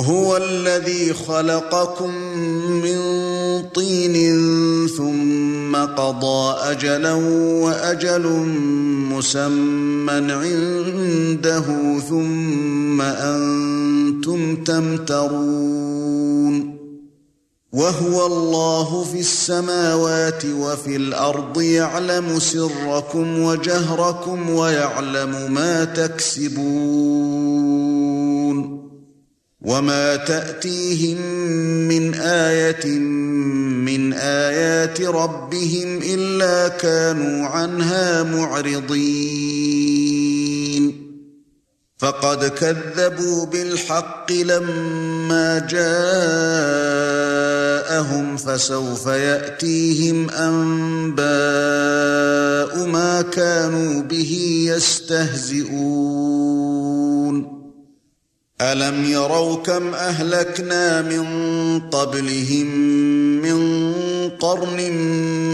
هو الذي خلقكم من طين ثم قضى أجلا وأجل مسمى عنده ثم أنتم تمترون وهو الله في السماوات وفي الأرض يعلم سركم وجهركم ويعلم ما تكسبون وما تاتيهم من إيه من ايات ربهم الا كانوا عنها معرضين فقد كذبوا بالحق لما جاءهم فسوف ياتيهم انباء ما كانوا به يستهزئون أَلَمْ يَرَوْا كَمْ أَهْلَكْنَا مِنْ قَبْلِهِمْ مِنْ قَرْنٍ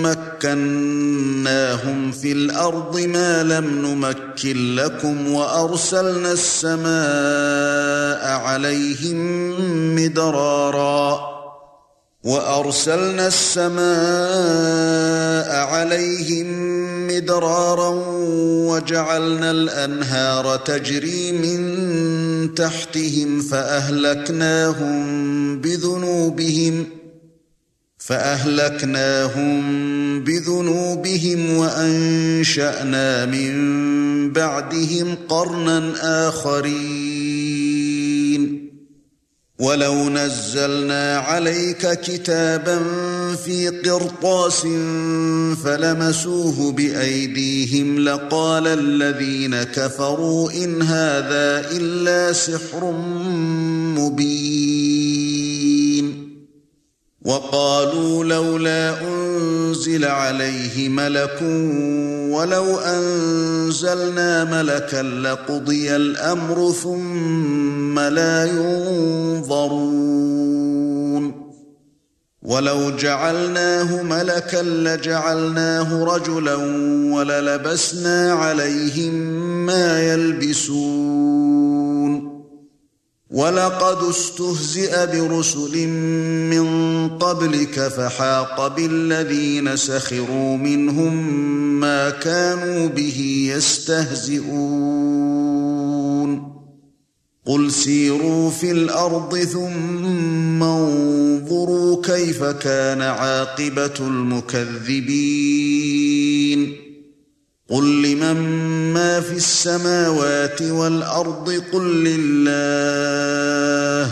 مَكَّنَّاهُمْ فِي الْأَرْضِ مَا لَمْ نُمَكِّنْ لَكُمْ وَأَرْسَلْنَا السَّمَاءَ عَلَيْهِمْ مِدْرَارًا وَأَرْسَلْنَا السَّمَاءَ عَلَيْهِمْ مِدْرَارًا وَجَعَلْنَا الْأَنْهَارَ تَجْرِي مِنْ تَحْتِهِمْ فَأَهْلَكْنَاهُمْ بِذُنُوبِهِمْ فَأَهْلَكْنَاهُمْ بِذُنُوبِهِمْ وَأَنشَأْنَا مِنْ بَعْدِهِمْ قَرْنًا آخَرِينَ. وَلَوْ نَزَّلْنَا عَلَيْكَ كِتَابًا فِي قِرْطَاسٍ فَلَمَسُوهُ بِأَيْدِيهِمْ لَقَالَ الَّذِينَ كَفَرُوا إِنْ هَذَا إِلَّا سِحْرٌ مُبِينٌ وَقَالُوا لَوْلَا أُنْزِلَ عَلَيْهِ مَلَكٌ وَلَوْ أَنزَلْنَا مَلَكًا لَّقُضِيَ الْأَمْرُ ثُمَّ لَا يُنظَرُونَ. وَلَوْ جَعَلْنَاهُ مَلَكًا لَّجَعَلْنَاهُ رَجُلًا وَلَلَبَسْنَا عَلَيْهِم مَّا يَلْبِسُونَ. وَلَقَدِ اسْتُهْزِئَ بِرُسُلٍ مِّن قَبْلِكَ فَحَاقَ بِالَّذِينَ سَخِرُوا مِنْهُم مَا كَانُوا بِهِ يَسْتَهْزِئُونَ. قُلْ سِيرُوا فِي الْأَرْضِ ثُمَّ انظُرُوا كَيْفَ كَانَ عَاقِبَةُ الْمُكَذِّبِينَ. قُل لِّمَن مَّا فِي السَّمَاوَاتِ وَالْأَرْضِ قُل لِّلَّهِ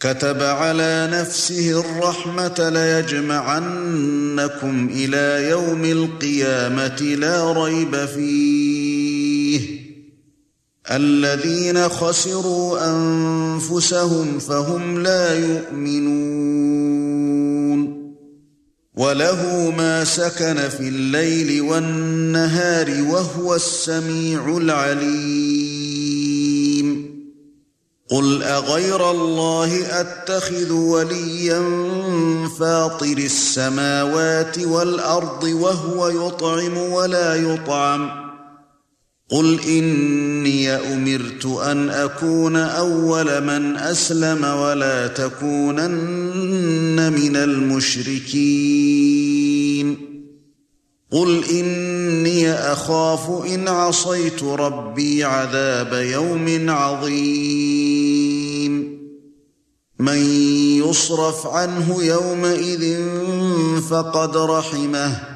كَتَبَ عَلَى نَفْسِهِ الرَّحْمَةَ لَيَجْمَعَنَّكُمْ إِلَى يَوْمِ الْقِيَامَةِ لَا رَيْبَ فِيهِ الَّذِينَ خَسِرُوا أَنفُسَهُمْ فَهُمْ لَا يُؤْمِنُونَ وَلَهُ مَا سَكَنَ فِي اللَّيْلِ وَالنَّهَارِ وَهُوَ السَّمِيعُ الْعَلِيمُ. قُلْ أَغَيْرَ اللَّهِ أَتَّخِذُ وَلِيًّا فَاطِرِ السَّمَاوَاتِ وَالْأَرْضِ وَهُوَ يُطْعِمُ وَلَا يُطْعَمُ. قُلْ إِنِّي أُمِرْتُ أَنْ أَكُونَ أَوَّلَ مَنْ أَسْلَمَ وَلَا تَكُونَنَّ مِنَ الْمُشْرِكِينَ قُلْ إِنِّي أَخَافُ إِنْ عَصَيْتُ رَبِّي عَذَابَ يَوْمٍ عَظِيمٍ مَنْ يُصْرَفْ عَنْهُ يَوْمَئِذٍ فَقَدْ رَحِمَهُ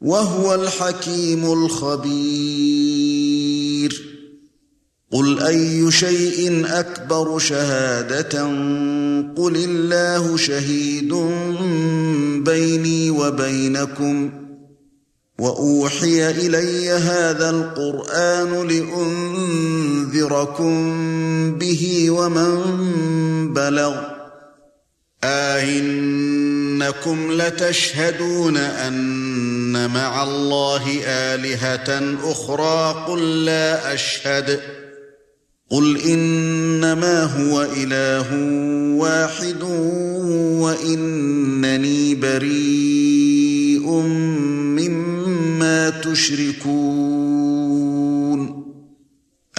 وهو الحكيم الخبير. قل أي شيء أكبر شهادة؟ قل الله شهيد بيني وبينكم. وأوحي إلي هذا القرآن لأنذركم به ومن بلغ. أئنكم لتشهدون أن مع الله آلهة أخرى قل لا أشهد. قل إنما هو إله واحد وإنني بريء مما تشركون.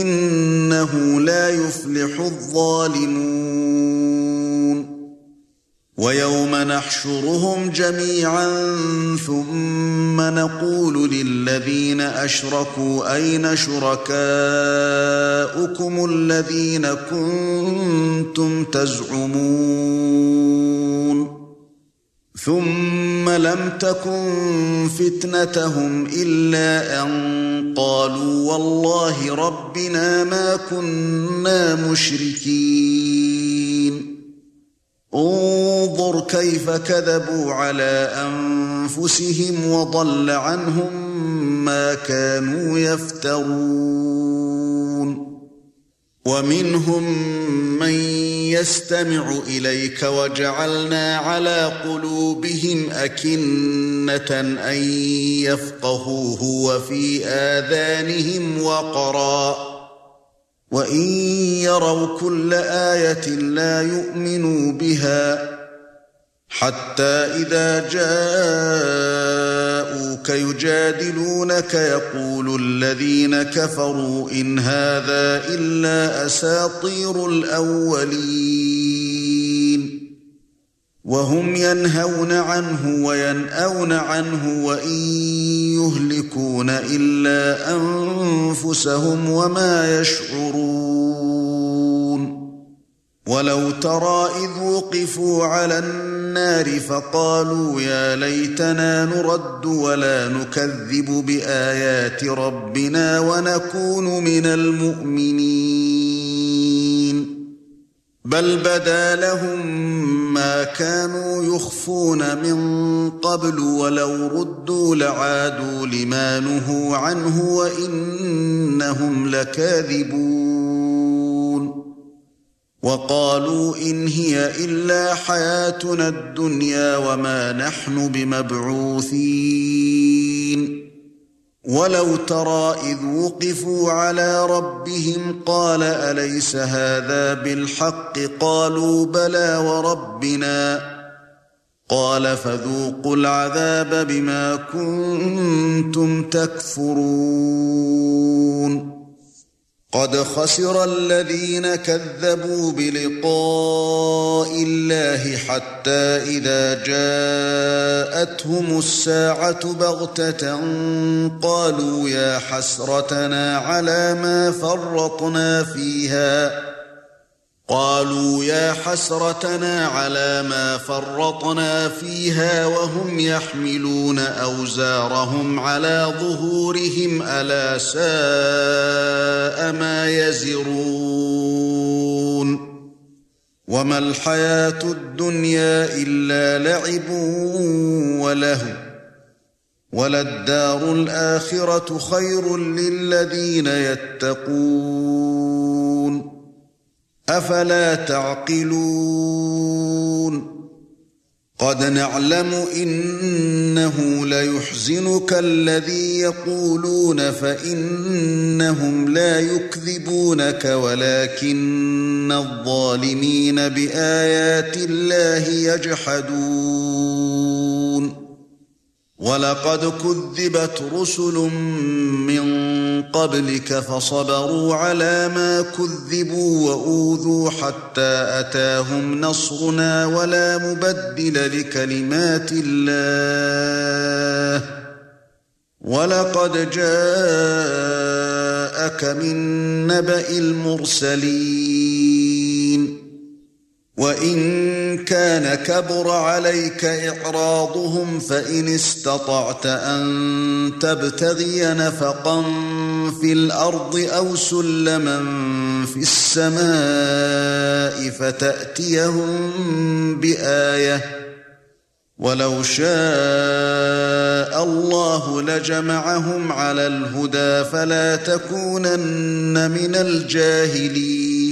إنه لا يفلح الظالمون. ويوم نحشرهم جميعا ثم نقول للذين أشركوا أين شركاؤكم الذين كنتم تزعمون؟ ثُمَّ لَمْ تَكُنْ فِتْنَتُهُمْ إِلَّا أَن قَالُوا وَاللَّهِ رَبِّنَا مَا كُنَّا مُشْرِكِينَ. انظُرْ كَيْفَ كَذَبُوا عَلَى أَنفُسِهِمْ وَضَلَّ عَنْهُمْ مَا كَانُوا يَفْتَرُونَ. وَمِنْهُمْ مَن يَسْتَمِعُ إِلَيْكَ وَجَعَلْنَا عَلَى قُلُوبِهِمْ أَكِنَّةً أَن يَفْقَهُوهُ وَفِي آذَانِهِمْ وَقْرًا. وَإِن يَرَوْا كُلَّ آيَةٍ لَّا يُؤْمِنُوا بِهَا حَتَّى إِذَا جَاءُوكَ يُجَادِلُونَكَ يَقُولُ الَّذِينَ كَفَرُوا إِنْ هَذَا إِلَّا أَسَاطِيرُ الْأَوَّلِينَ. وَهُمْ يَنْهَوْنَ عَنْهُ وَيَنْأَوْنَ عَنْهُ وَإِنْ يُهْلِكُونَ إِلَّا أَنفُسَهُمْ وَمَا يَشْعُرُونَ. وَلَوْ تَرَى إِذْ وُقِفُوا عَلَى النَّارِ فَقَالُوا يَا لَيْتَنَا نُرَدُّ وَلَا نُكَذِّبُ بِآيَاتِ رَبِّنَا وَنَكُونَ مِنَ الْمُؤْمِنِينَ. بَلْ بَدَا لَهُم مَّا كَانُوا يُخْفُونَ مِن قَبْلُ وَلَوْ رُدُّوا لَعَادُوا لِمَا نُهُوا عَنْهُ وَإِنَّهُمْ لَكَاذِبُونَ. وَقَالُوا إِنْ هِيَ إِلَّا حَيَاتُنَا الدُّنْيَا وَمَا نَحْنُ بِمَبْعُوثِينَ. وَلَوْ تَرَى إِذْ وُقِفُوا عَلَى رَبِّهِمْ قَالَ أَلَيْسَ هَذَا بِالْحَقِّ؟ قَالُوا بَلَى وَرَبِّنَا. قَالَ فَذُوقُوا الْعَذَابَ بِمَا كُنتُمْ تَكْفُرُونَ. قَدْ خَسِرَ الَّذِينَ كَذَّبُوا بِلِقَاءِ اللَّهِ حَتَّى إِذَا جَاءَتْهُمُ السَّاعَةُ بَغْتَةً قَالُوا يَا حَسْرَتَنَا عَلَى مَا فَرَّطْنَا فِيهَا. قالوا يا حسرتنا على ما فرطنا فيها وهم يحملون أوزارهم على ظهورهم ألا ساء ما يزرون وما الحياة الدنيا إلا لعب وله وللدار الآخرة خير للذين يتقون أفلا تعقلون قد نعلم إنه ليحزنك الذي يقولون فإنهم لا يكذبونك ولكن الظالمين بآيات الله يجحدون ولقد كذبت رسل من قبلك فصبروا على ما كذبوا وأوذوا حتى أتاهم نصرنا ولا مبدل لكلمات الله. ولقد جاءك من نبأ المرسلين. وَإِن كَانَ كَبُرَ عَلَيْكَ إِعْرَاضُهُمْ فَإِنِ اسْتَطَعْتَ أَن تَبْتَغِيَ نَفَقًا فِي الْأَرْضِ أَوْ سُلَّمًا فِي السَّمَاءِ فَتَأْتِيَهُم بِآيَةٍ وَلَوْ شَاءَ اللَّهُ لَجَمَعَهُمْ عَلَى الْهُدَى فَلَا تَكُونَنَّ مِنَ الْجَاهِلِينَ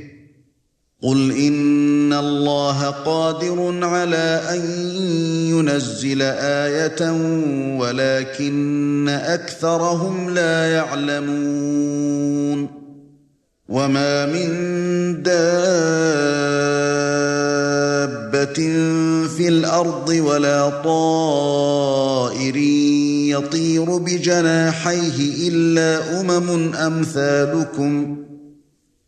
قُلْ إِنَّ اللَّهَ قَادِرٌ عَلَى أَن يُنَزِّلَ آيَةً وَلَكِنَّ أَكْثَرَهُمْ لَا يَعْلَمُونَ وَمَا مِن دَابَّةٍ فِي الْأَرْضِ وَلَا طَائِرٍ يَطِيرُ بِجَنَاحَيْهِ إِلَّا أُمَمٌ أَمْثَالُكُمْ ۖ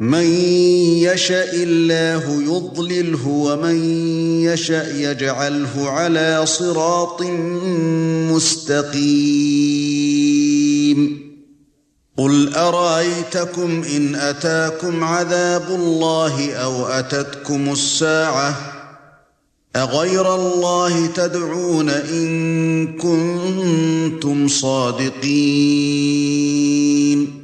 مَن يَشَإِ اللَّهُ يُضْلِلْهُ وَمَن يَشَأْ يَجْعَلْهُ عَلَى صِرَاطٍ مُسْتَقِيمٍ. قُلْ أَرَأَيْتَكُمْ إِنْ أَتَاكُمْ عَذَابُ اللَّهِ أَوْ أَتَتْكُمُ السَّاعَةُ؟ أَغَيْرَ اللَّهِ تَدْعُونَ إِن كُنتُمْ صَادِقِينَ.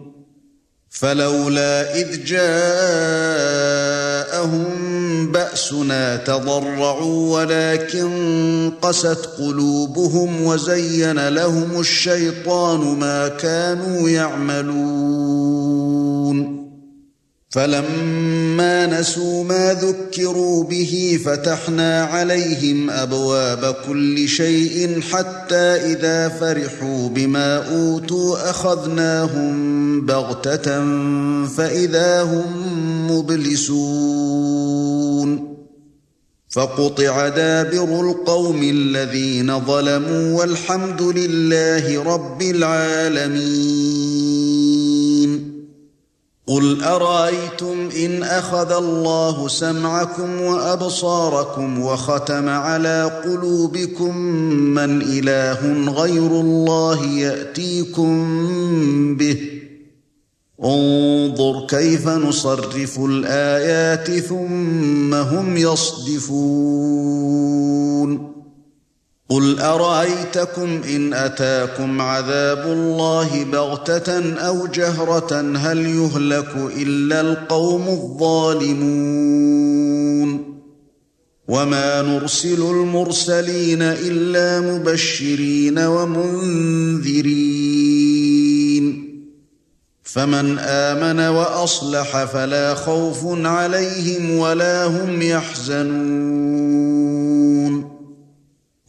فلولا إذ جاءهم بأسنا تضرعوا ولكن قست قلوبهم وزين لهم الشيطان ما كانوا يعملون. فَلَمَّا نَسُوا مَا ذُكِّرُوا بِهِ فَتَحْنَا عَلَيْهِمْ أَبْوَابَ كُلِّ شَيْءٍ حَتَّى إِذَا فَرِحُوا بِمَا أُوتُوا أَخَذْنَاهُمْ بَغْتَةً فَإِذَا هُمْ مُبْلِسُونَ فَقُطِعَ دَابِرُ الْقَوْمِ الَّذِينَ ظَلَمُوا وَالْحَمْدُ لِلَّهِ رَبِّ الْعَالَمِينَ قُلْ أَرَأَيْتُمْ إِنْ أَخَذَ اللَّهُ سَمْعَكُمْ وَأَبْصَارَكُمْ وَخَتَمَ عَلَى قُلُوبِكُمْ مَنْ إِلَٰهٌ غَيْرُ اللَّهِ يَأْتِيكُمْ بِهِ انظُرْ كَيْفَ نُصَرِّفُ الْآيَاتِ ثُمَّ هُمْ يَصْدِفُونَ قُلْ أَرَأَيْتَكُمْ إِنْ أَتَاكُمْ عَذَابُ اللَّهِ بَغْتَةً أَوْ جَهْرَةً هَلْ يُهْلَكُ إِلَّا الْقَوْمُ الظَّالِمُونَ وَمَا نُرْسِلُ الْمُرْسَلِينَ إِلَّا مُبَشِّرِينَ وَمُنذِرِينَ فَمَنْ آمَنَ وَأَصْلَحَ فَلَا خَوْفٌ عَلَيْهِمْ وَلَا هُمْ يَحْزَنُونَ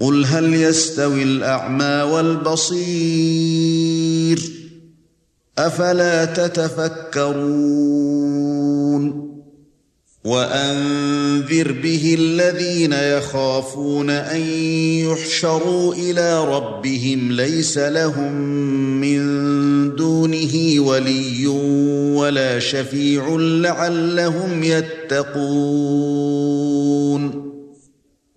قُلْ هَلْ يَسْتَوِي الْأَعْمَى وَالْبَصِيرُ أَفَلَا تَتَفَكَّرُونَ وَأَنذِرْ بِهِ الَّذِينَ يَخَافُونَ أَن يُحْشَرُوا إِلَى رَبِّهِمْ لَيْسَ لَهُم مِّن دُونِهِ وَلِيٌّ وَلَا شَفِيعٌ لَّعَلَّهُمْ يَتَّقُونَ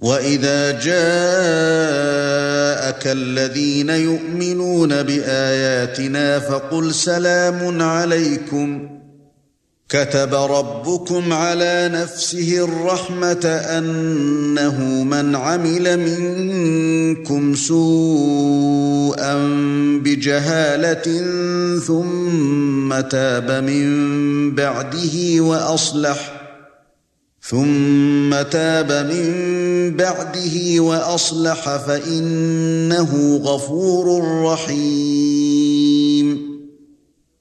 واذا جاءك الذين يؤمنون باياتنا فقل سلام عليكم كتب ربكم على نفسه الرحمه انه من عمل منكم سوءا بجهاله ثم تاب من بعده واصلح ثم تاب من بعده وأصلح فإنه غفور رحيم.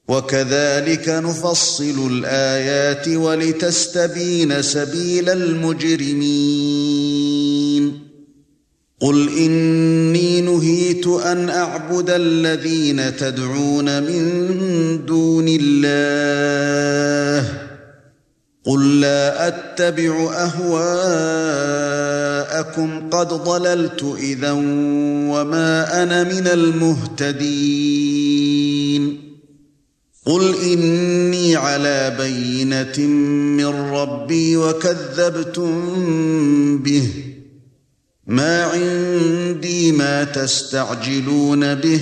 وَكَذَلِكَ نُفَصِّلُ الْآيَاتِ وَلِتَسْتَبِينَ سَبِيلَ الْمُجْرِمِينَ. قُلْ إِنِّي نُهِيتُ أَنْ أَعْبُدَ الَّذِينَ تَدْعُونَ مِن دُونِ اللَّهِ قُل لَّا أَتَّبِعُ أَهْوَاءَكُمْ قَدْ ضَلَلْتُ إِذًا وَمَا أَنَا مِنَ الْمُهْتَدِينَ. قُلْ إِنِّي عَلَى بَيِّنَةٍ مِّن رَّبِّي وَكَذَّبْتُم بِهِ. مَا عِندِي مَا تَسْتَعْجِلُونَ بِهِ.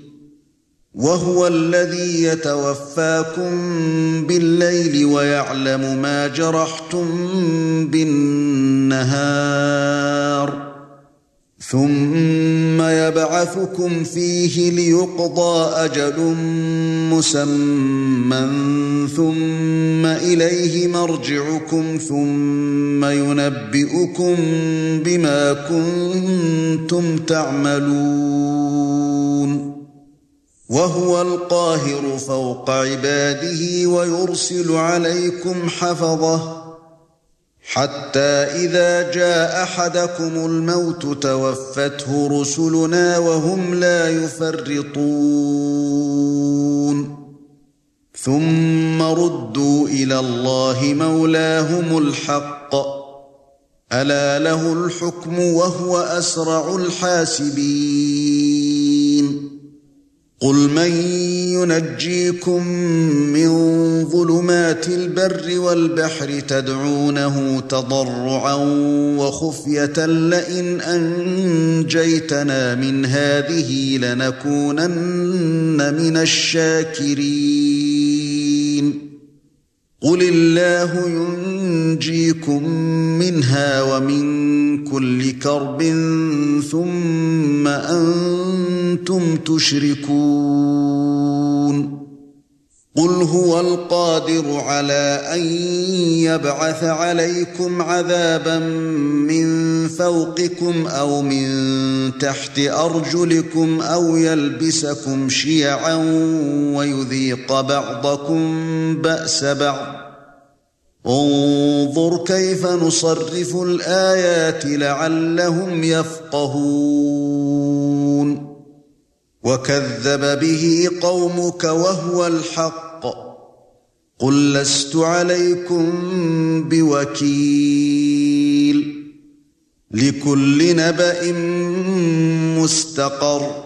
وَهُوَ الَّذِي يَتَوَفَّاكُم بِاللَّيْلِ وَيَعْلَمُ مَا جَرَحْتُم بِالنَّهَارِ ثُمَّ يَبْعَثُكُمْ فِيهِ لِيُقْضَى أَجَلٌ مُّسَمًّى ثُمَّ إِلَيْهِ مَرْجِعُكُمْ ثُمَّ يُنَبِّئُكُم بِمَا كُنتُمْ تَعْمَلُونَ وَهُوَ الْقَاهِرُ فَوْقَ عِبَادِهِ وَيُرْسِلُ عَلَيْكُمْ حَفَظَةً حَتَّى إِذَا جَاءَ أَحَدَكُمُ الْمَوْتُ تَوَفَّتْهُ رُسُلُنَا وَهُمْ لَا يُفَرِّطُونَ. ثُمَّ رُدُّوا إِلَى اللَّهِ مَوْلَاهُمُ الْحَقِّ. أَلَا لَهُ الْحُكْمُ وَهُوَ أَسْرَعُ الْحَاسِبِينَ. قُلْ مَن يُنَجِّيكُم مِّن ظُلُمَاتِ الْبَرِّ وَالْبَحْرِ تَدْعُونَهُ تَضَرُّعًا وَخُفْيَةً لَّئِنْ أَنجَيْتَنَا مِنْ هَٰذِهِ لَنَكُونَنَّ مِنَ الشَّاكِرِينَ قُلِ اللَّهُ يُنْجِيكُم مِّنْهَا وَمِن كُلِّ كَرْبٍ ثُمَّ أَنتُمْ تُشْرِكُونَ قُلْ هُوَ الْقَادِرُ عَلَى أَن يَبْعَثَ عَلَيْكُمْ عَذَابًا مِّن فَوْقِكُمْ أَوْ مِن تَحْتِ أَرْجُلِكُمْ أَوْ يَلْبِسَكُمْ شِيَعًا وَيُذِيقَ بَعْضَكُم بَأْسَ بَعْضٍ انظُرْ كَيْفَ نُصَرِّفُ الْآيَاتِ لَعَلَّهُمْ يَفْقَهُونَ وَكَذَّبَ بِهِ قَوْمُكَ وَهُوَ الْحَقُّ. قُل لَّسْتُ عَلَيْكُمْ بِوَكِيلٍ. لِكُلِّ نَبَإٍ مُسْتَقَرٌّ.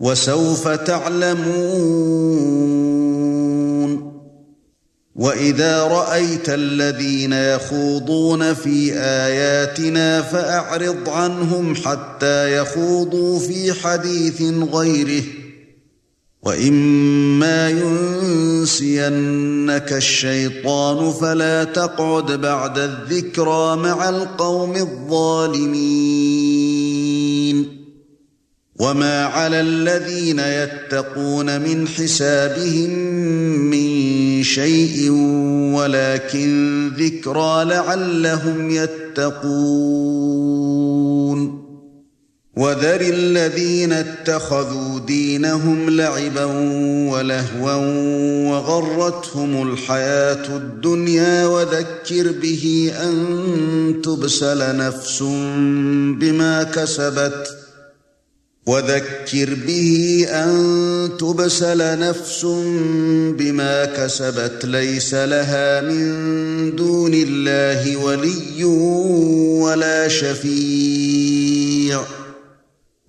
وَسَوْفَ تَعْلَمُونَ. وَإِذَا رَأَيْتَ الَّذِينَ يَخُوضُونَ فِي آيَاتِنَا فَأَعْرِضْ عَنْهُمْ حَتَّى يَخُوضُوا فِي حَدِيثٍ غَيْرِهِ وَإِمَّا يُنْسِيَنَّكَ الشَّيْطَانُ فَلَا تَقْعُدْ بَعْدَ الذِّكْرَى مَعَ الْقَوْمِ الظَّالِمِينَ وَمَا عَلَى الَّذِينَ يَتَّقُونَ مِنْ حِسَابِهِمْ مِنْ شَيْءٍ وَلَكِنْ ذِكْرَى لَعَلَّهُمْ يَتَّقُونَ وَذَرِ الَّذِينَ اتَّخَذُوا دِينَهُمْ لَعِبًا وَلَهْوًا وَغَرَّتْهُمُ الْحَيَاةُ الدُّنْيَا وَذَكِّرْ بِهِ أَن تُبْسَلَ نَفْسٌ بِمَا كَسَبَتْ وَذَكِّرْ بِهِ أَن تُبْسَلَ نَفْسٌ بِمَا كَسَبَتْ لَيْسَ لَهَا مِن دُونِ اللَّهِ وَلِيٌّ وَلَا شَفِيعٌ.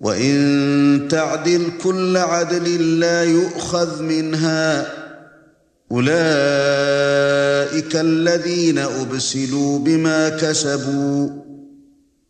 وَإِن تَعْدِلْ كُلَّ عَدْلٍ لَّا يُؤْخَذْ مِنْهَا. أُولَئِكَ الَّذِينَ أُبْسِلُوا بِمَا كَسَبُوا.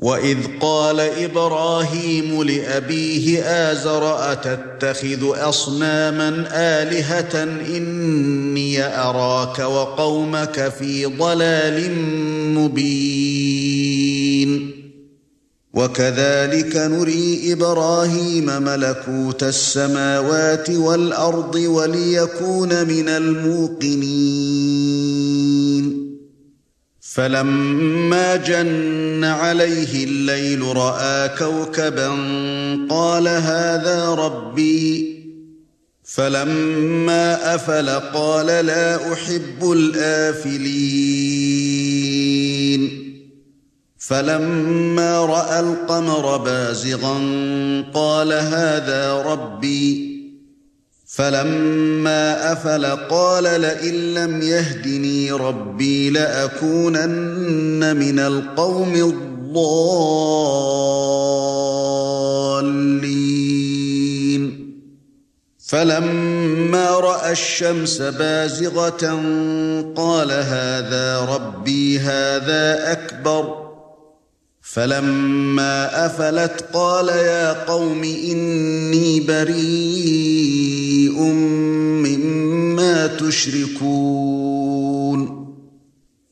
وَإِذْ قَالَ إِبْرَاهِيمُ لِأَبِيهِ آزَرَ أَتَتَّخِذُ أَصْنَامًا آلِهَةً إِنِّي أَرَاكَ وَقَوْمَكَ فِي ضَلَالٍ مُبِينٍ وَكَذَلِكَ نُرِي إِبْرَاهِيمَ مَلَكُوتَ السَّمَاوَاتِ وَالْأَرْضِ وَلِيَكُونَ مِنَ الْمُوقِنِينَ فَلَمَّا جَنَّ عَلَيْهِ اللَّيْلُ رَأَىٰ كَوْكَبًا قَالَ هَٰذَا رَبِّي. فَلَمَّا أَفَلَ قَالَ لَا أُحِبُّ الْآفِلِينَ. فَلَمَّا رَأَى الْقَمَرَ بَازِغًا قَالَ هَٰذَا رَبِّي. فَلَمَّا أَفَلَ قَالَ لَئِن لَّمْ يَهْدِنِي رَبِّي لَأَكُونَنَّ مِنَ الْقَوْمِ الضَّالِّينَ. فَلَمَّا رَأَى الشَّمْسَ بَازِغَةً قَالَ هَذَا رَبِّي هَذَا أَكْبَرُ. فَلَمَّا أَفَلَتْ قَالَ يَا قَوْمِ إِنِّي بَرِيءٌ مِّمَّا تُشْرِكُونَ.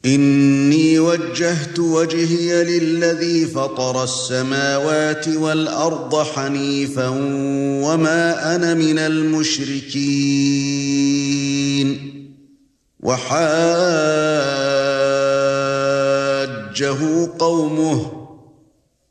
إِنِّي وَجَّهْتُ وَجْهِيَ لِلَّذِي فَطَرَ السَّمَاوَاتِ وَالْأَرْضَ حَنِيفًا وَمَا أَنَا مِنَ الْمُشْرِكِينَ. وَحَاجَّهُ قَوْمُهُ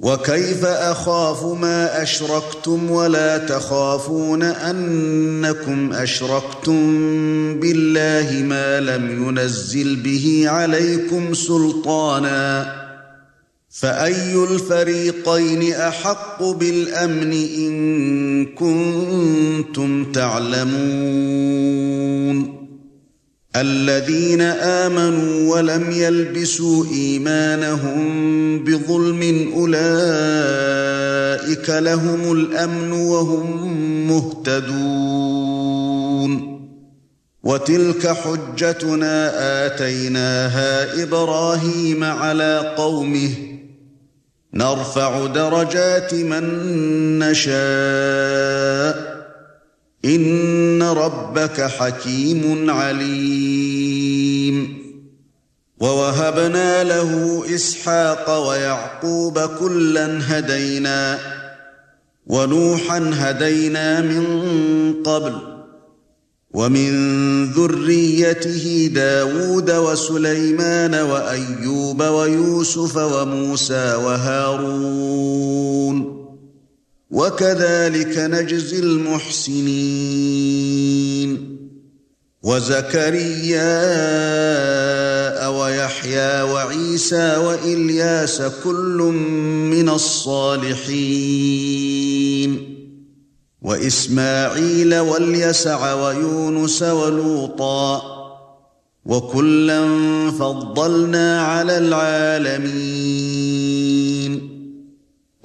وَكَيْفَ أَخَافُ مَا أَشْرَكْتُمْ وَلَا تَخَافُونَ أَنَّكُمْ أَشْرَكْتُمْ بِاللَّهِ مَا لَمْ يُنَزِّلْ بِهِ عَلَيْكُمْ سُلْطَانًا فَأَيُّ الْفَرِيقَيْنِ أَحَقُّ بِالْأَمْنِ إِن كُنتُمْ تَعْلَمُونَ الَّذِينَ آمَنُوا وَلَمْ يَلْبِسُوا إِيمَانَهُم بِظُلْمٍ أُولَئِكَ لَهُمُ الْأَمْنُ وَهُمْ مُهْتَدُونَ. وَتِلْكَ حُجَّتُنَا آتَيْنَاهَا إِبْرَاهِيمَ عَلَى قَوْمِهِ. نَرْفَعُ دَرَجَاتٍ مَن نَّشَاءُ. إِنَّ رَبَّكَ حَكِيمٌ عَلِيمٌ وَوَهَبْنَا لَهُ إِسْحَاقَ وَيَعْقُوبَ كُلًّا هَدَيْنَا وَنُوحًا هَدَيْنَا مِن قَبْلُ وَمِن ذُرِّيَّتِهِ دَاوُودَ وَسُلَيْمَانَ وَأَيُّوبَ وَيُوسُفَ وَمُوسَى وَهَارُونَ وَكَذَلِكَ نَجْزِي الْمُحْسِنِينَ. وَزَكَرِيَّا وَيَحْيَى وَعِيسَى وَإِلْيَاسَ كُلٌّ مِنَ الصَّالِحِينَ. وَإِسْمَاعِيلَ وَالْيَسَعَ وَيُونُسَ وَلُوطًا وَكُلًّا فَضَّلْنَا عَلَى الْعَالَمِينَ.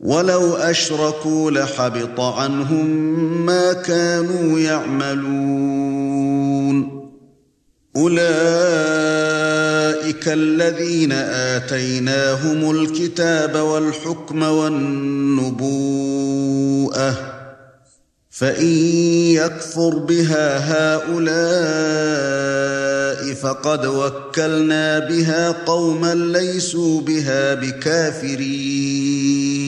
وَلَوْ أَشْرَكُوا لَحَبِطَ عَنْهُم مَّا كَانُوا يَعْمَلُونَ. أُولَئِكَ الَّذِينَ آتَيْنَاهُمُ الْكِتَابَ وَالْحُكْمَ وَالنُّبُوءَةَ فَإِن يَكْفُرْ بِهَا هَؤُلَاءِ فَقَدْ وَكَّلْنَا بِهَا قَوْمًا لَّيْسُوا بِهَا بِكَافِرِينَ.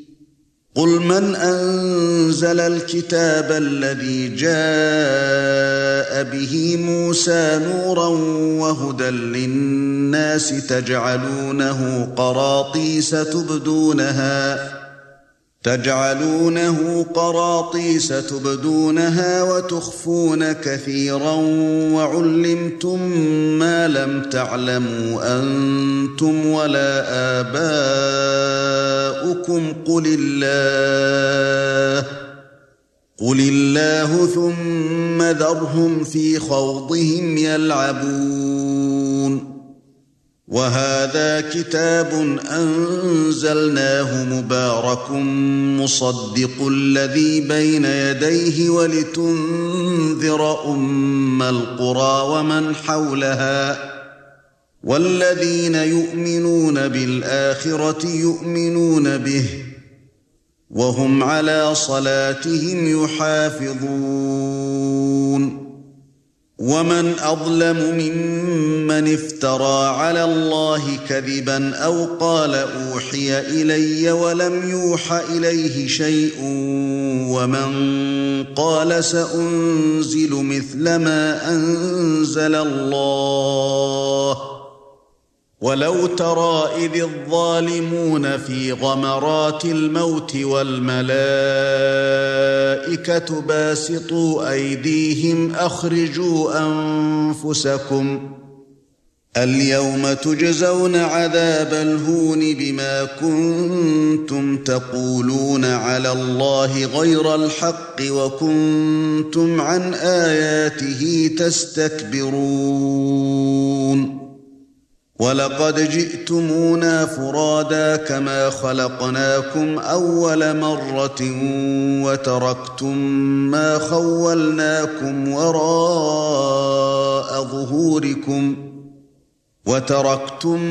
قُلْ مَنْ أَنزَلَ الْكِتَابَ الَّذِي جَاءَ بِهِ مُوسَى نُورًا وَهُدًى لِّلنَّاسِ تَجْعَلُونَهُ قَرَاطِيسَ تُبْدُونَهَا تجعلونه قراطيس تبدونها وتخفون كثيرا وعلمتم ما لم تعلموا أنتم ولا آباؤكم قل الله قل الله ثم ذرهم في خوضهم يلعبون وهذا كتاب أنزلناه مبارك مصدق الذي بين يديه ولتنذر أم القرى ومن حولها والذين يؤمنون بالآخرة يؤمنون به وهم على صلاتهم يحافظون ومن اظلم ممن افترى على الله كذبا أو قال اوحي الي ولم يوح اليه شيء ومن قال سانزل مثل ما انزل الله ولو ترى إذ الظالمون في غمرات الموت والملائكة باسطوا أيديهم أخرجوا أنفسكم اليوم تجزون عذاب الهون بما كنتم تقولون على الله غير الحق وكنتم عن آياته تستكبرون وَلَقَدْ جِئْتُمُونَا فُرَادَى كَمَا خَلَقْنَاكُمْ أَوَّلَ مَرَّةٍ وَتَرَكْتُم مَّا خَوَّلْنَاكُمْ وَرَاءَ ظُهُورِكُمْ ۖ وَتَرَكْتُم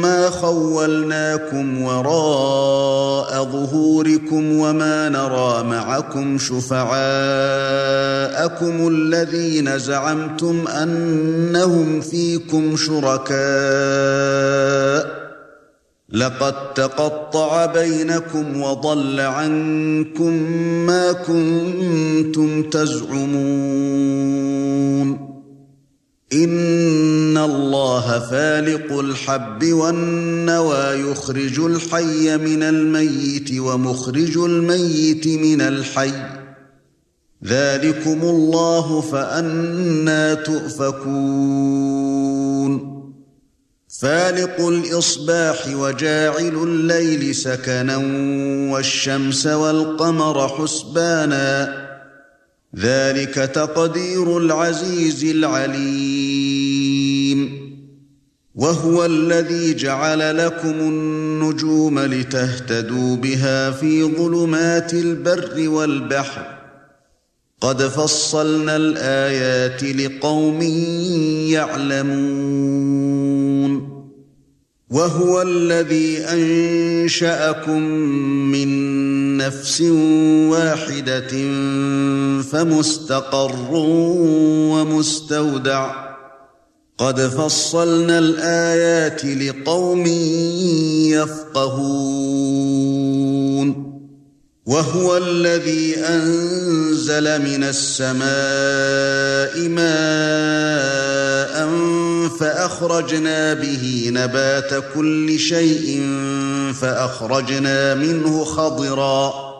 مَّا خَوَّلْنَاكُمْ وَرَاءَ ظُهُورِكُمْ وَمَا نَرَىٰ مَعَكُمْ شُفَعَاءَكُمُ الَّذِينَ زَعَمْتُمْ أَنَّهُمْ فِيكُمْ شُرَكَاءُ لَقَد تَّقَطَّعَ بَيْنَكُمْ وَضَلَّ عَنكُم مَّا كُنتُمْ تَزْعُمُونَ ان الله فالق الحب والنوى يخرج الحي من الميت ومخرج الميت من الحي. ذلكم الله فأنا تؤفكون. فالق الاصباح وجاعل الليل سكنا والشمس والقمر حسبانا. ذلك تقدير العزيز العليم. وهو الذي جعل لكم النجوم لتهتدوا بها في ظلمات البر والبحر. قد فصلنا الآيات لقوم يعلمون. وهو الذي أنشأكم من نفس واحدة فمستقر ومستودع. قد فصلنا الآيات لقوم يفقهون. وهو الذي أنزل من السماء ماء فأخرجنا به نبات كل شيء فأخرجنا منه خضرا.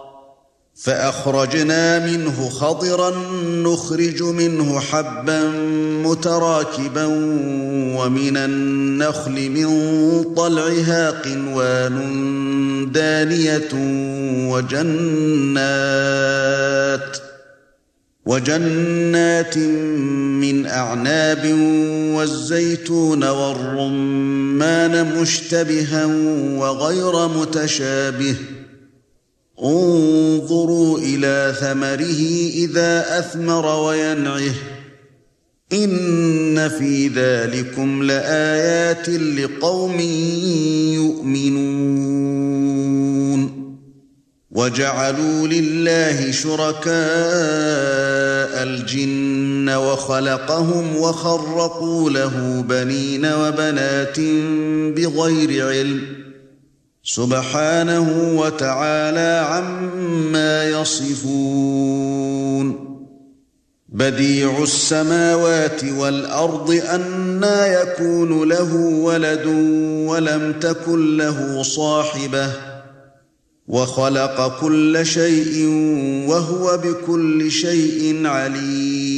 فأخرجنا منه خضرا نخرج منه حبا متراكبا ومن النخل من طلعها قنوان دانية وجنات وجنات من أعناب والزيتون والرمان مشتبها وغير متشابه انظروا إلى ثمره إذا أثمر وينعه. إن في ذلكم لآيات لقوم يؤمنون. وَجَعَلُوا لِلَّهِ شُرَكَاءَ الْجِنَّ وَخَلَقَهُمْ وَخَرَّقُوا لَهُ بَنِينَ وَبَنَاتٍ بِغَيْرِ عِلْمٍ. سُبْحَانَهُ وَتَعَالَى عَمَّا يَصِفُونَ. بَدِيعُ السَّمَاوَاتِ وَالْأَرْضِ أَنَّى يَكُونُ لَهُ وَلَدٌ وَلَمْ تَكُن لَّهُ صَاحِبَةٌ وخلق كل شيء وهو بكل شيء عليم.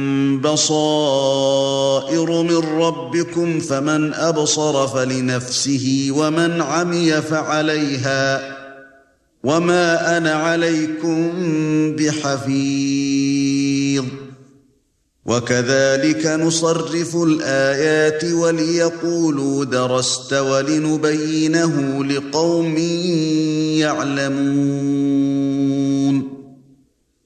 بصائر من ربكم فمن أبصر فلنفسه ومن عمي فعليها وما أنا عليكم بحفيظ. وكذلك نصرف الآيات وليقولوا درست ولنبينه لقوم يعلمون.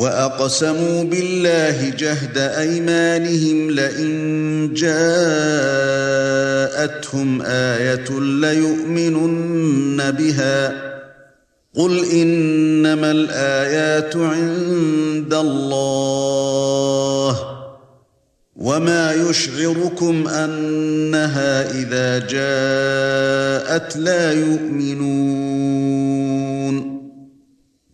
وأقسموا بالله جهد أيمانهم لئن جاءتهم آية ليؤمنن بها. قُلْ إِنَّمَا الْآيَاتُ عِندَ اللَّهِ. وَمَا يُشْعِرُكُمْ أَنَّهَا إِذَا جَاءَتْ لَا يُؤْمِنُونَ.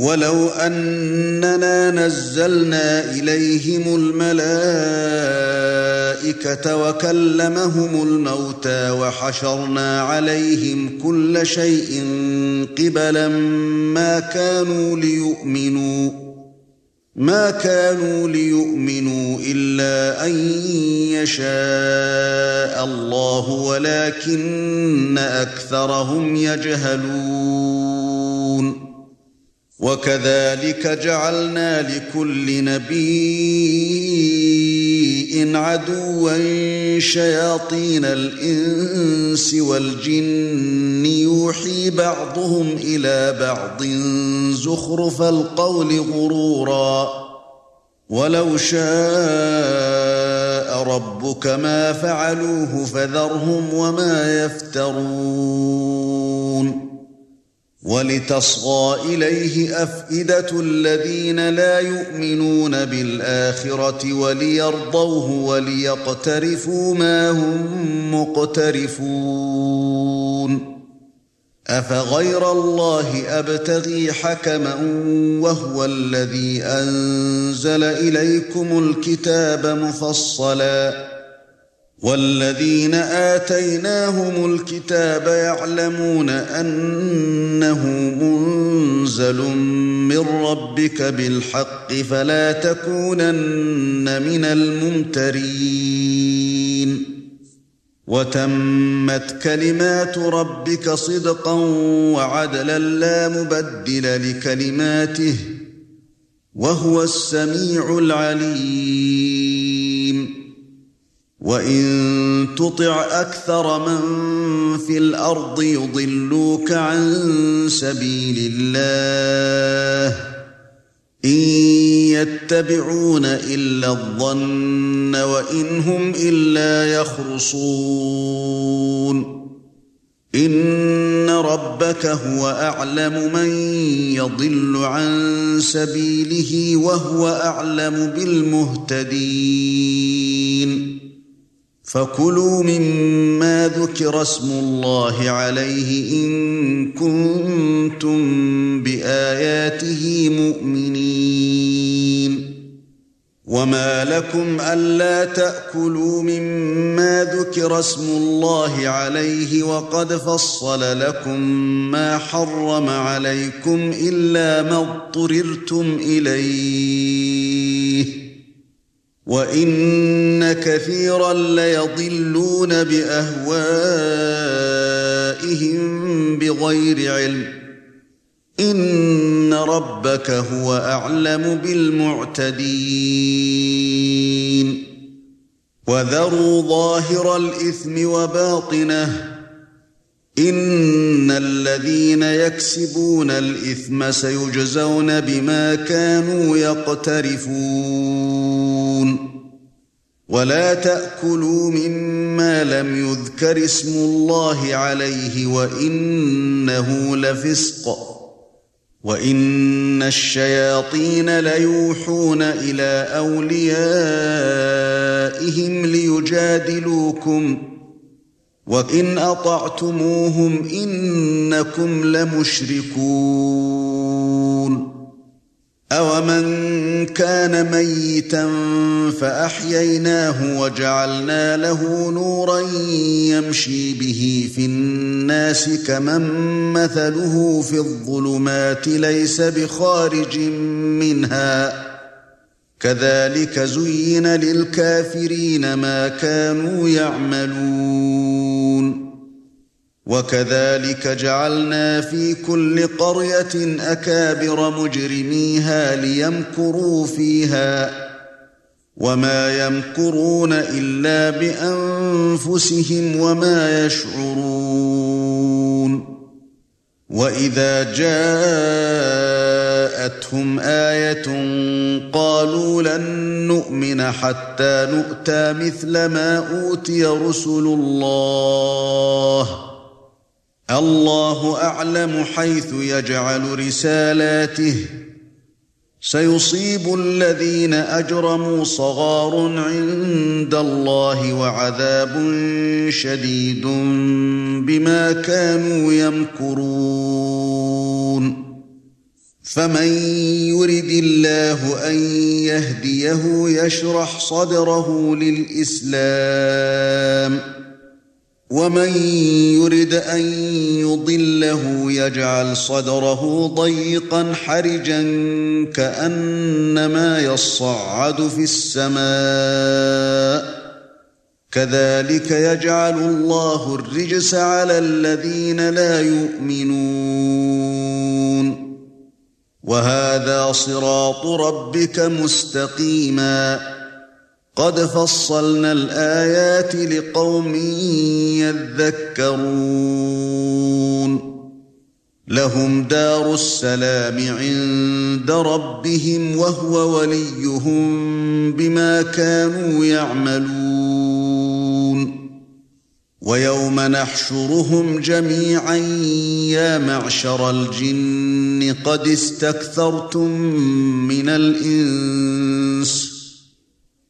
وَلَوْ أَنَّنَا نَزَّلْنَا إِلَيْهِمُ الْمَلَائِكَةَ وَكَلَّمَهُمُ الْمَوْتَى وَحَشَرْنَا عَلَيْهِمْ كُلَّ شَيْءٍ قِبَلًا مَا كَانُوا لِيُؤْمِنُوا ما كانوا ليؤمنوا إلا أن يشاء الله ولكن أكثرهم يجهلون. وكذلك جعلنا لكل نبي عدوا شياطين الإنس والجن يوحي بعضهم إلى بعض زخرف القول غرورا ولو شاء ربك ما فعلوه فذرهم وما يفترون ولتصغى إليه أفئدة الذين لا يؤمنون بالآخرة وليرضوه وليقترفوا ما هم مقترفون. أفغير الله أبتغي حكما وهو الذي أنزل إليكم الكتاب مفصلا والذين آتيناهم الكتاب يعلمون أنه منزل من ربك بالحق فلا تكونن من الممترين. وتمت كلمات ربك صدقا وعدلا لا مبدل لكلماته وهو السميع العليم. وَإِن تُطِعْ أَكْثَرَ مَن فِي الْأَرْضِ يُضِلُّوكَ عَن سَبِيلِ اللَّهِ إِن يَتَّبِعُونَ إِلَّا الظَّنَّ وَإِنْ هُمْ إِلَّا يَخْرُصُونَ ان ربك هو اعلم من يضل عن سبيله وهو اعلم بالمهتدين فكلوا مما ذكر اسم الله عليه إن كنتم بآياته مؤمنين. وما لكم ألا تأكلوا مما ذكر اسم الله عليه وقد فصل لكم ما حرم عليكم إلا ما اضطررتم إليه. وان كثيرا ليضلون باهوائهم بغير علم ان ربك هو اعلم بالمعتدين وذروا ظاهر الاثم وباطنه إن الذين يكسبون الإثم سيجزون بما كانوا يقترفون. ولا تأكلوا مما لم يذكر اسم الله عليه وإنه لفسق. وإن الشياطين ليوحون إلى أوليائهم ليجادلوكم. وَإِنْ أَطَعْتُمُوهُمْ إِنَّكُمْ لَمُشْرِكُونَ أَوَمَنْ كَانَ مَيِّتًا فَأَحْيَيْنَاهُ وَجَعَلْنَا لَهُ نُورًا يَمْشِي بِهِ فِي النَّاسِ كَمَنْ مَثَلُهُ فِي الظُّلُمَاتِ لَيْسَ بِخَارِجٍ مِنْهَا كَذَلِكَ زُيِّنَ لِلْكَافِرِينَ مَا كَانُوا يَعْمَلُونَ وَكَذَلِكَ جَعَلْنَا فِي كُلِّ قَرْيَةٍ أَكَابِرَ مُجْرِمِيهَا لِيَمْكُرُوا فِيهَا وَمَا يَمْكُرُونَ إِلَّا بِأَنفُسِهِمْ وَمَا يَشْعُرُونَ وَإِذَا جَاءَتْهُمْ آيَةٌ قَالُوا لَن نُّؤْمِنَ حَتَّى نُؤْتَىٰ مِثْلَ مَا أُوتِيَ رُسُلُ اللَّهِ اللَّهُ أَعْلَمُ حَيْثُ يَجْعَلُ رِسَالَاتِهِ. سَيُصِيبُ الَّذِينَ أَجْرَمُوا صَغَارٌ عِندَ اللَّهِ وَعَذَابٌ شَدِيدٌ بِمَا كَانُوا يَمْكُرُونَ. فَمَن يُرِدِ اللَّهُ أَن يَهْدِيَهُ يَشْرَحْ صَدْرَهُ لِلْإِسْلَامِ. وَمَن يُرِدْ أَن يُضِلَّهُ يَجْعَلْ صَدْرَهُ ضَيِّقًا حَرِجًا كَأَنَّمَا يَصَّعَّدُ فِي السَّمَاءِ كَذَلِكَ يَجْعَلُ اللَّهُ الرِّجْسَ عَلَى الَّذِينَ لَا يُؤْمِنُونَ وَهَذَا صِرَاطُ رَبِّكَ مُسْتَقِيمًا قَدْ فَصَّلْنَا الْآيَاتِ لِقَوْمٍ يَذَّكَّرُونَ. لَهُمْ دَارُ السَّلَامِ عِندَ رَبِّهِمْ وَهُوَ وَلِيُّهُم بِمَا كَانُوا يَعْمَلُونَ. وَيَوْمَ نَحْشُرُهُمْ جَمِيعًا يَا مَعْشَرَ الْجِنِّ قَدِ اسْتَكْثَرْتُم مِّنَ الْإِنسِ.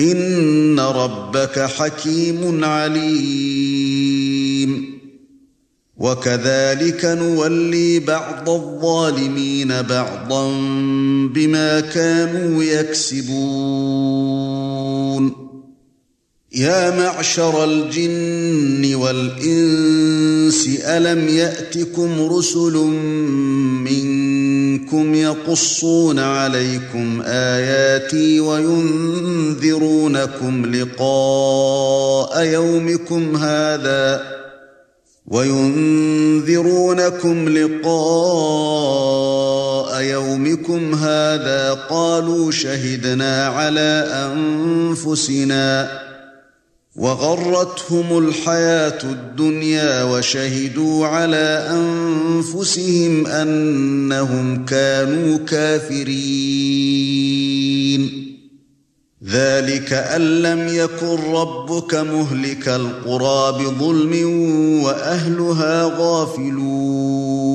ان ربك حكيم عليم. وكذلك نولي بعض الظالمين بعضا بما كانوا يكسبون. يا معشر الجن والإنس ألم يأتكم رسل منكم يقصون عليكم آياتي وينذرونكم لقاء يومكم هذا وينذرونكم لقاء يومكم هذا قالوا شهدنا على أنفسنا وغرتهم الحياة الدنيا وشهدوا على أنفسهم أنهم كانوا كافرين. ذلك أن لم يكن ربك مهلك القرى بظلم وأهلها غافلون.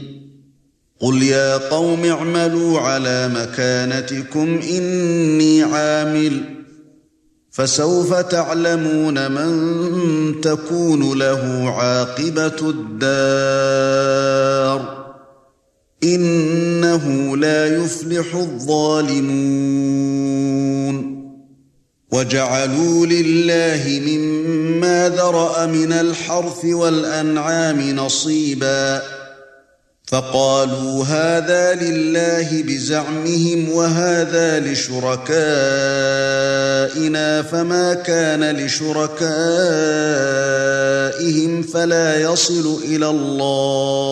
قُلْ يَا قَوْمِ اعْمَلُوا عَلَى مَكَانَتِكُمْ إِنِّي عَامِلٌ فَسَوْفَ تَعْلَمُونَ مَن تَكُونُ لَهُ عَاقِبَةُ الدَّارِ إِنَّهُ لَا يُفْلِحُ الظَّالِمُونَ وَجَعَلُوا لِلَّهِ مِمَّا ذَرَأَ مِنَ الْحَرْثِ وَالْأَنْعَامِ نَصِيبًا فقالوا هذا لله بزعمهم وهذا لشركائنا فما كان لشركائهم فلا يصل إلى الله.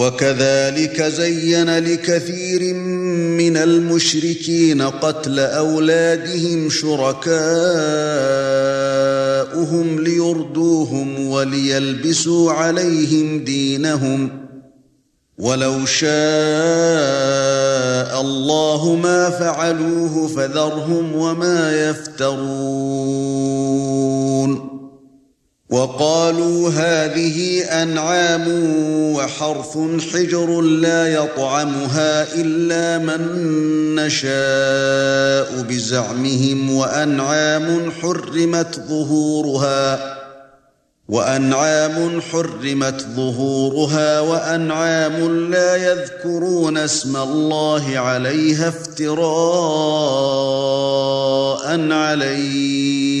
وكذلك زين لكثير من المشركين قتل أولادهم شركاؤهم ليردوهم وليلبسوا عليهم دينهم ولو شاء الله ما فعلوه فذرهم وما يفترون وقالوا هذه أنعام وحرث حجر لا يطعمها إلا من نشاء بزعمهم وأنعام حرمت ظهورها وأنعام حرمت ظهورها وأنعام لا يذكرون اسم الله عليها افتراء عليه.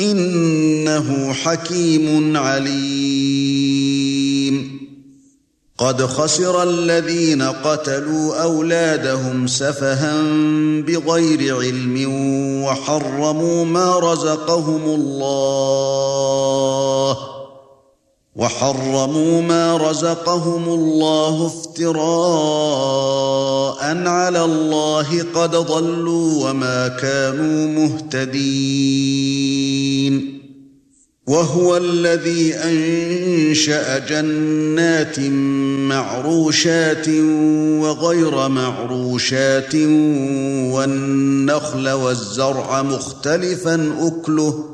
إنه حكيم عليم. قد خسر الذين قتلوا أولادهم سفها بغير علم وحرموا ما رزقهم الله. وحرموا ما رزقهم الله افتراء على الله قد ضلوا وما كانوا مهتدين. وهو الذي أنشأ جنات معروشات وغير معروشات والنخل والزرع مختلفا أكله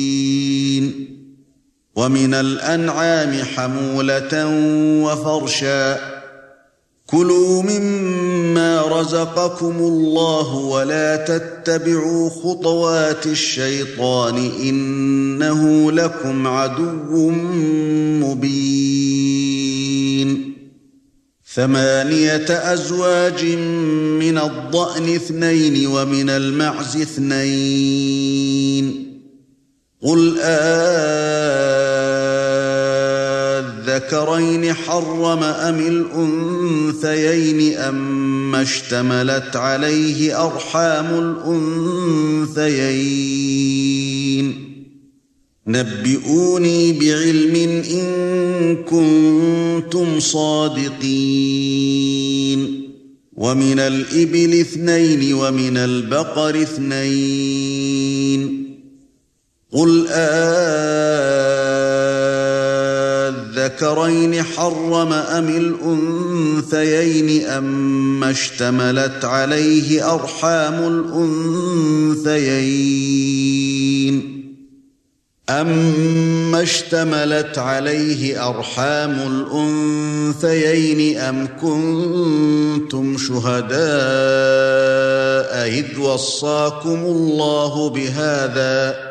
ومن الأنعام حمولة وفرشا. كلوا مما رزقكم الله ولا تتبعوا خطوات الشيطان إنه لكم عدو مبين. ثمانية أزواج من الضأن اثنين ومن المعز اثنين. قل الذكرين حرم ام الانثيين اما اشتملت عليه ارحام الانثيين نبئوني بعلم ان كنتم صادقين ومن الابل اثنين ومن البقر اثنين قل الذكرين حرم ام الانثيين اما اشتملت عليه ارحام الانثيين أَمَّا اشْتَمَلَتْ عَلَيْهِ أَرْحَامُ الْأُنثَيَيْنِ أَمْ كُنتُمْ شُهَدَاءَ إِذْ وَصَّاكُمُ اللَّهُ بِهَذَا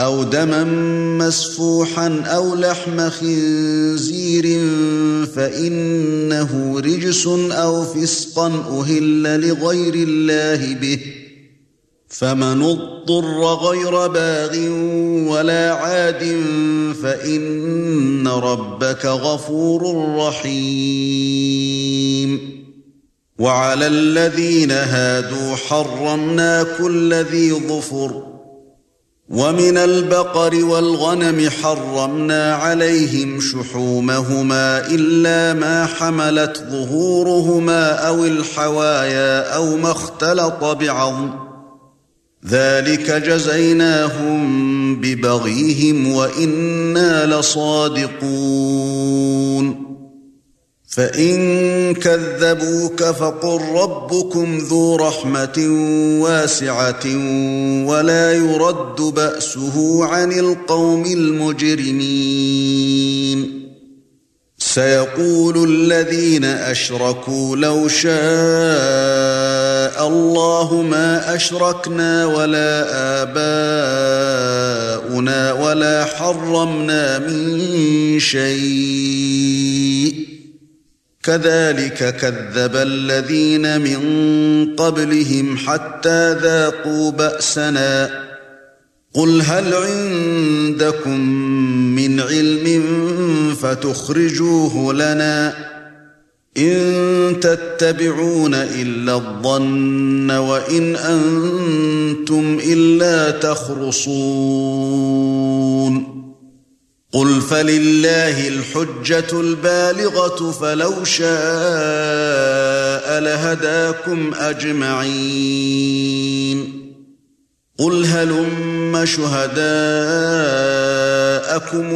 أَوْ دَمًا مَّسْفُوحًا أَوْ لَحْمَ خِنزِيرٍ فَإِنَّهُ رِجْسٌ أَوْ فِسْقًا أُهِلَّ لِغَيْرِ اللَّهِ بِهِ فَمَنِ اضْطُرَّ غَيْرَ بَاغٍ وَلَا عَادٍ فَإِنَّ رَبَّكَ غَفُورٌ رَّحِيمٌ وَعَلَى الَّذِينَ هَادُوا حَرَّمْنَا كُلَّ ذِي ظُفُرٍ وَمِنَ الْبَقَرِ وَالْغَنَمِ حَرَّمْنَا عَلَيْهِمْ شُحُومَهُمَا إِلَّا مَا حَمَلَتْ ظُهُورُهُمَا أَوِ الْحَوَايَا أَوْ مَا اخْتَلَطَ بِعَظْمٍ. ذَلِكَ جَزَيْنَاهُم بِبَغْيِهِمْ وَإِنَّا لَصَادِقُونَ. فَإِن كَذَّبُوكَ فَقُل رَّبُّكُمْ ذُو رَحْمَةٍ وَاسِعَةٍ وَلَا يُرَدُّ بَأْسُهُ عَنِ الْقَوْمِ الْمُجْرِمِينَ. سَيَقُولُ الَّذِينَ أَشْرَكُوا لَوْ شَاءَ اللَّهُ مَا أَشْرَكْنَا وَلَا آبَاؤُنَا وَلَا حَرَّمْنَا مِن شَيْءٍ. كَذَلِكَ كَذَّبَ الَّذِينَ مِن قَبْلِهِمْ حَتَّى ذَاقُوا بَأْسَنَا. قُلْ هَلْ عِندَكُم مِّنْ عِلْمٍ فَتُخْرِجُوهُ لَنَا إِن تَتَّبِعُونَ إِلَّا الظَّنَّ وَإِنْ أَنتُمْ إِلَّا تَخْرُصُونَ. قُلْ فَلِلَّهِ الْحُجَّةُ الْبَالِغَةُ فَلَوْ شَاءَ لَهَدَاكُمْ أَجْمَعِينَ قُلْ هَلُمَّ شُهَدَاءَكُمُ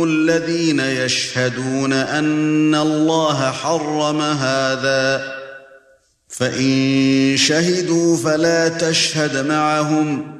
الَّذِينَ يَشْهَدُونَ أَنَّ اللَّهَ حَرَّمَ هَذَا فَإِن شَهِدُوا فَلَا تَشْهَدْ مَعَهُمْ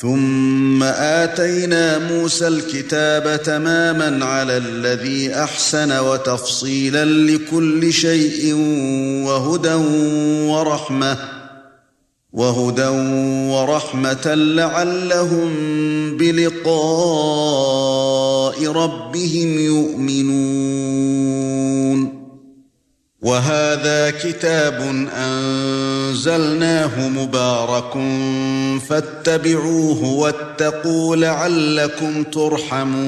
ثُمَّ آتَيْنَا مُوسَى الْكِتَابَ تَمَامًا عَلَى الَّذِي أَحْسَنَ وَتَفْصِيلًا لِكُلِّ شَيْءٍ وَهُدًى وَرَحْمَةً وَهُدًى وَرَحْمَةً لَعَلَّهُم بِلِقَاءِ رَبِّهِمْ يُؤْمِنُونَ. وَهَذَا كِتَابٌ أَنزَلْنَاهُ مُبَارَكٌ فَاتَّبِعُوهُ وَاتَّقُوا لَعَلَّكُمْ تُرْحَمُونَ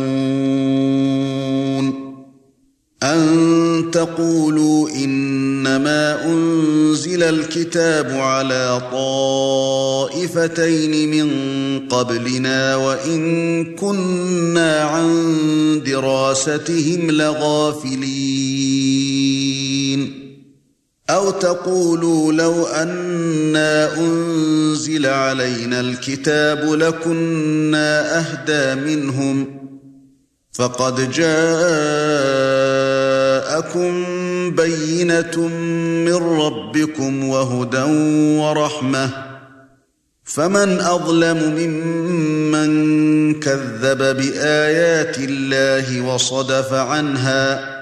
أَن تَقُولُوا إِنَّمَا أُنزِلَ الْكِتَابُ عَلَى طَائِفَتَيْنِ مِن قَبْلِنَا وَإِن كُنَّا عَن دِرَاسَتِهِمْ لَغَافِلِينَ أَوْ تَقُولُوا لَوْ أَنَّا أُنْزِلَ عَلَيْنَا الْكِتَابُ لَكُنَّا أَهْدَى مِنْهُمْ فَقَدْ جَاءَكُمْ بَيِّنَةٌ مِّن رَّبِّكُمْ وَهُدًى وَرَحْمَةٌ فَمَنْ أَظْلَمُ مِمَّنْ كَذَّبَ بِآيَاتِ اللَّهِ وَصَدَفَ عَنْهَا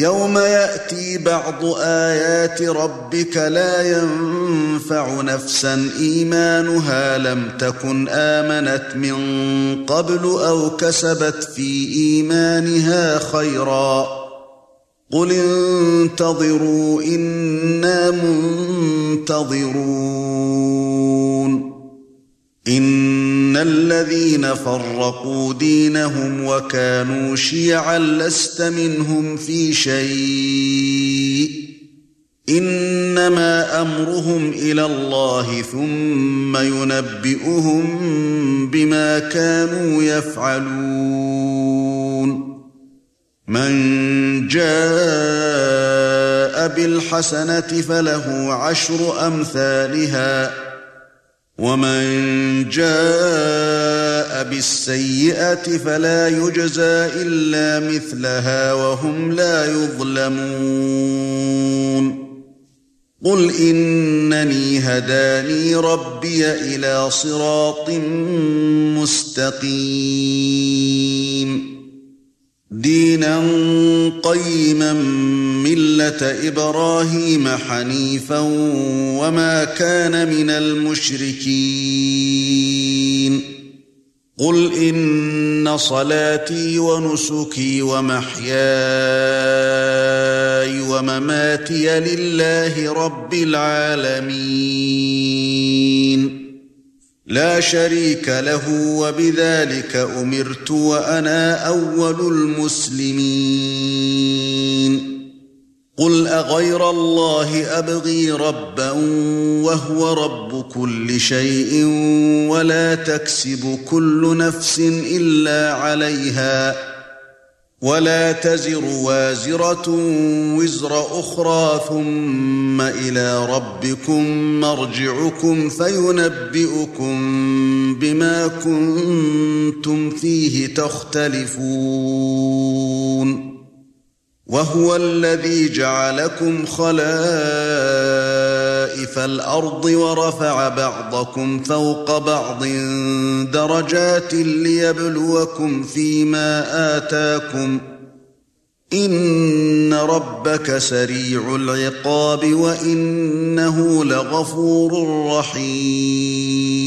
يَوْمَ يَأْتِي بَعْضُ آيَاتِ رَبِّكَ لَا يَنفَعُ نَفْسًا. إِيمَانُهَا لَمْ تَكُنْ آمَنَتْ مِنْ قَبْلُ أَوْ كَسَبَتْ فِي إِيمَانِهَا خَيْرًا. قُلِ انتَظِرُوا إِنَّا مُنتَظِرُونَ. ان الذين فرقوا دينهم وكانوا شيعا لست منهم في شيء انما امرهم إلى الله ثم ينبئهم بما كانوا يفعلون من جاء بالحسنه فله عشر امثالها ومن جاء بالسيئه فلا يجزى الا مثلها وهم لا يظلمون قل انني هداني ربي إلى صراط مستقيم دينا قيما ملة إبراهيم حنيفا وما كان من المشركين. قل إن صلاتي ونسكي ومحياي ومماتي لله رب العالمين. لا شريك له وبذلك أمرت وأنا أول المسلمين. قُلْ أَغَيْرَ اللَّهِ أَبْغِي رَبًّا وَهُوَ رَبُّ كُلِّ شَيْءٍ وَلَا تَكْسِبُ كُلُّ نَفْسٍ إِلَّا عَلَيْهَا. وَلَا تَزِرُ وَازِرَةٌ وِزْرَ أُخْرَى ثُمَّ إِلَى رَبِّكُمْ مَرْجِعُكُمْ فَيُنَبِّئُكُم بِمَا كُنتُمْ فِيهِ تَخْتَلِفُونَ وَهُوَ الَّذِي جَعَلَكُمْ خَلَائِفَ الْأَرْضِ وَرَفَعَ بَعْضَكُمْ فَوْقَ بَعْضٍ دَرَجَاتٍ لِيَبْلُوَكُمْ فِيمَا آتَاكُمْ إِنَّ رَبَّكَ سَرِيعُ الْعِقَابِ وَإِنَّهُ لَغَفُورٌ رَّحِيمٌ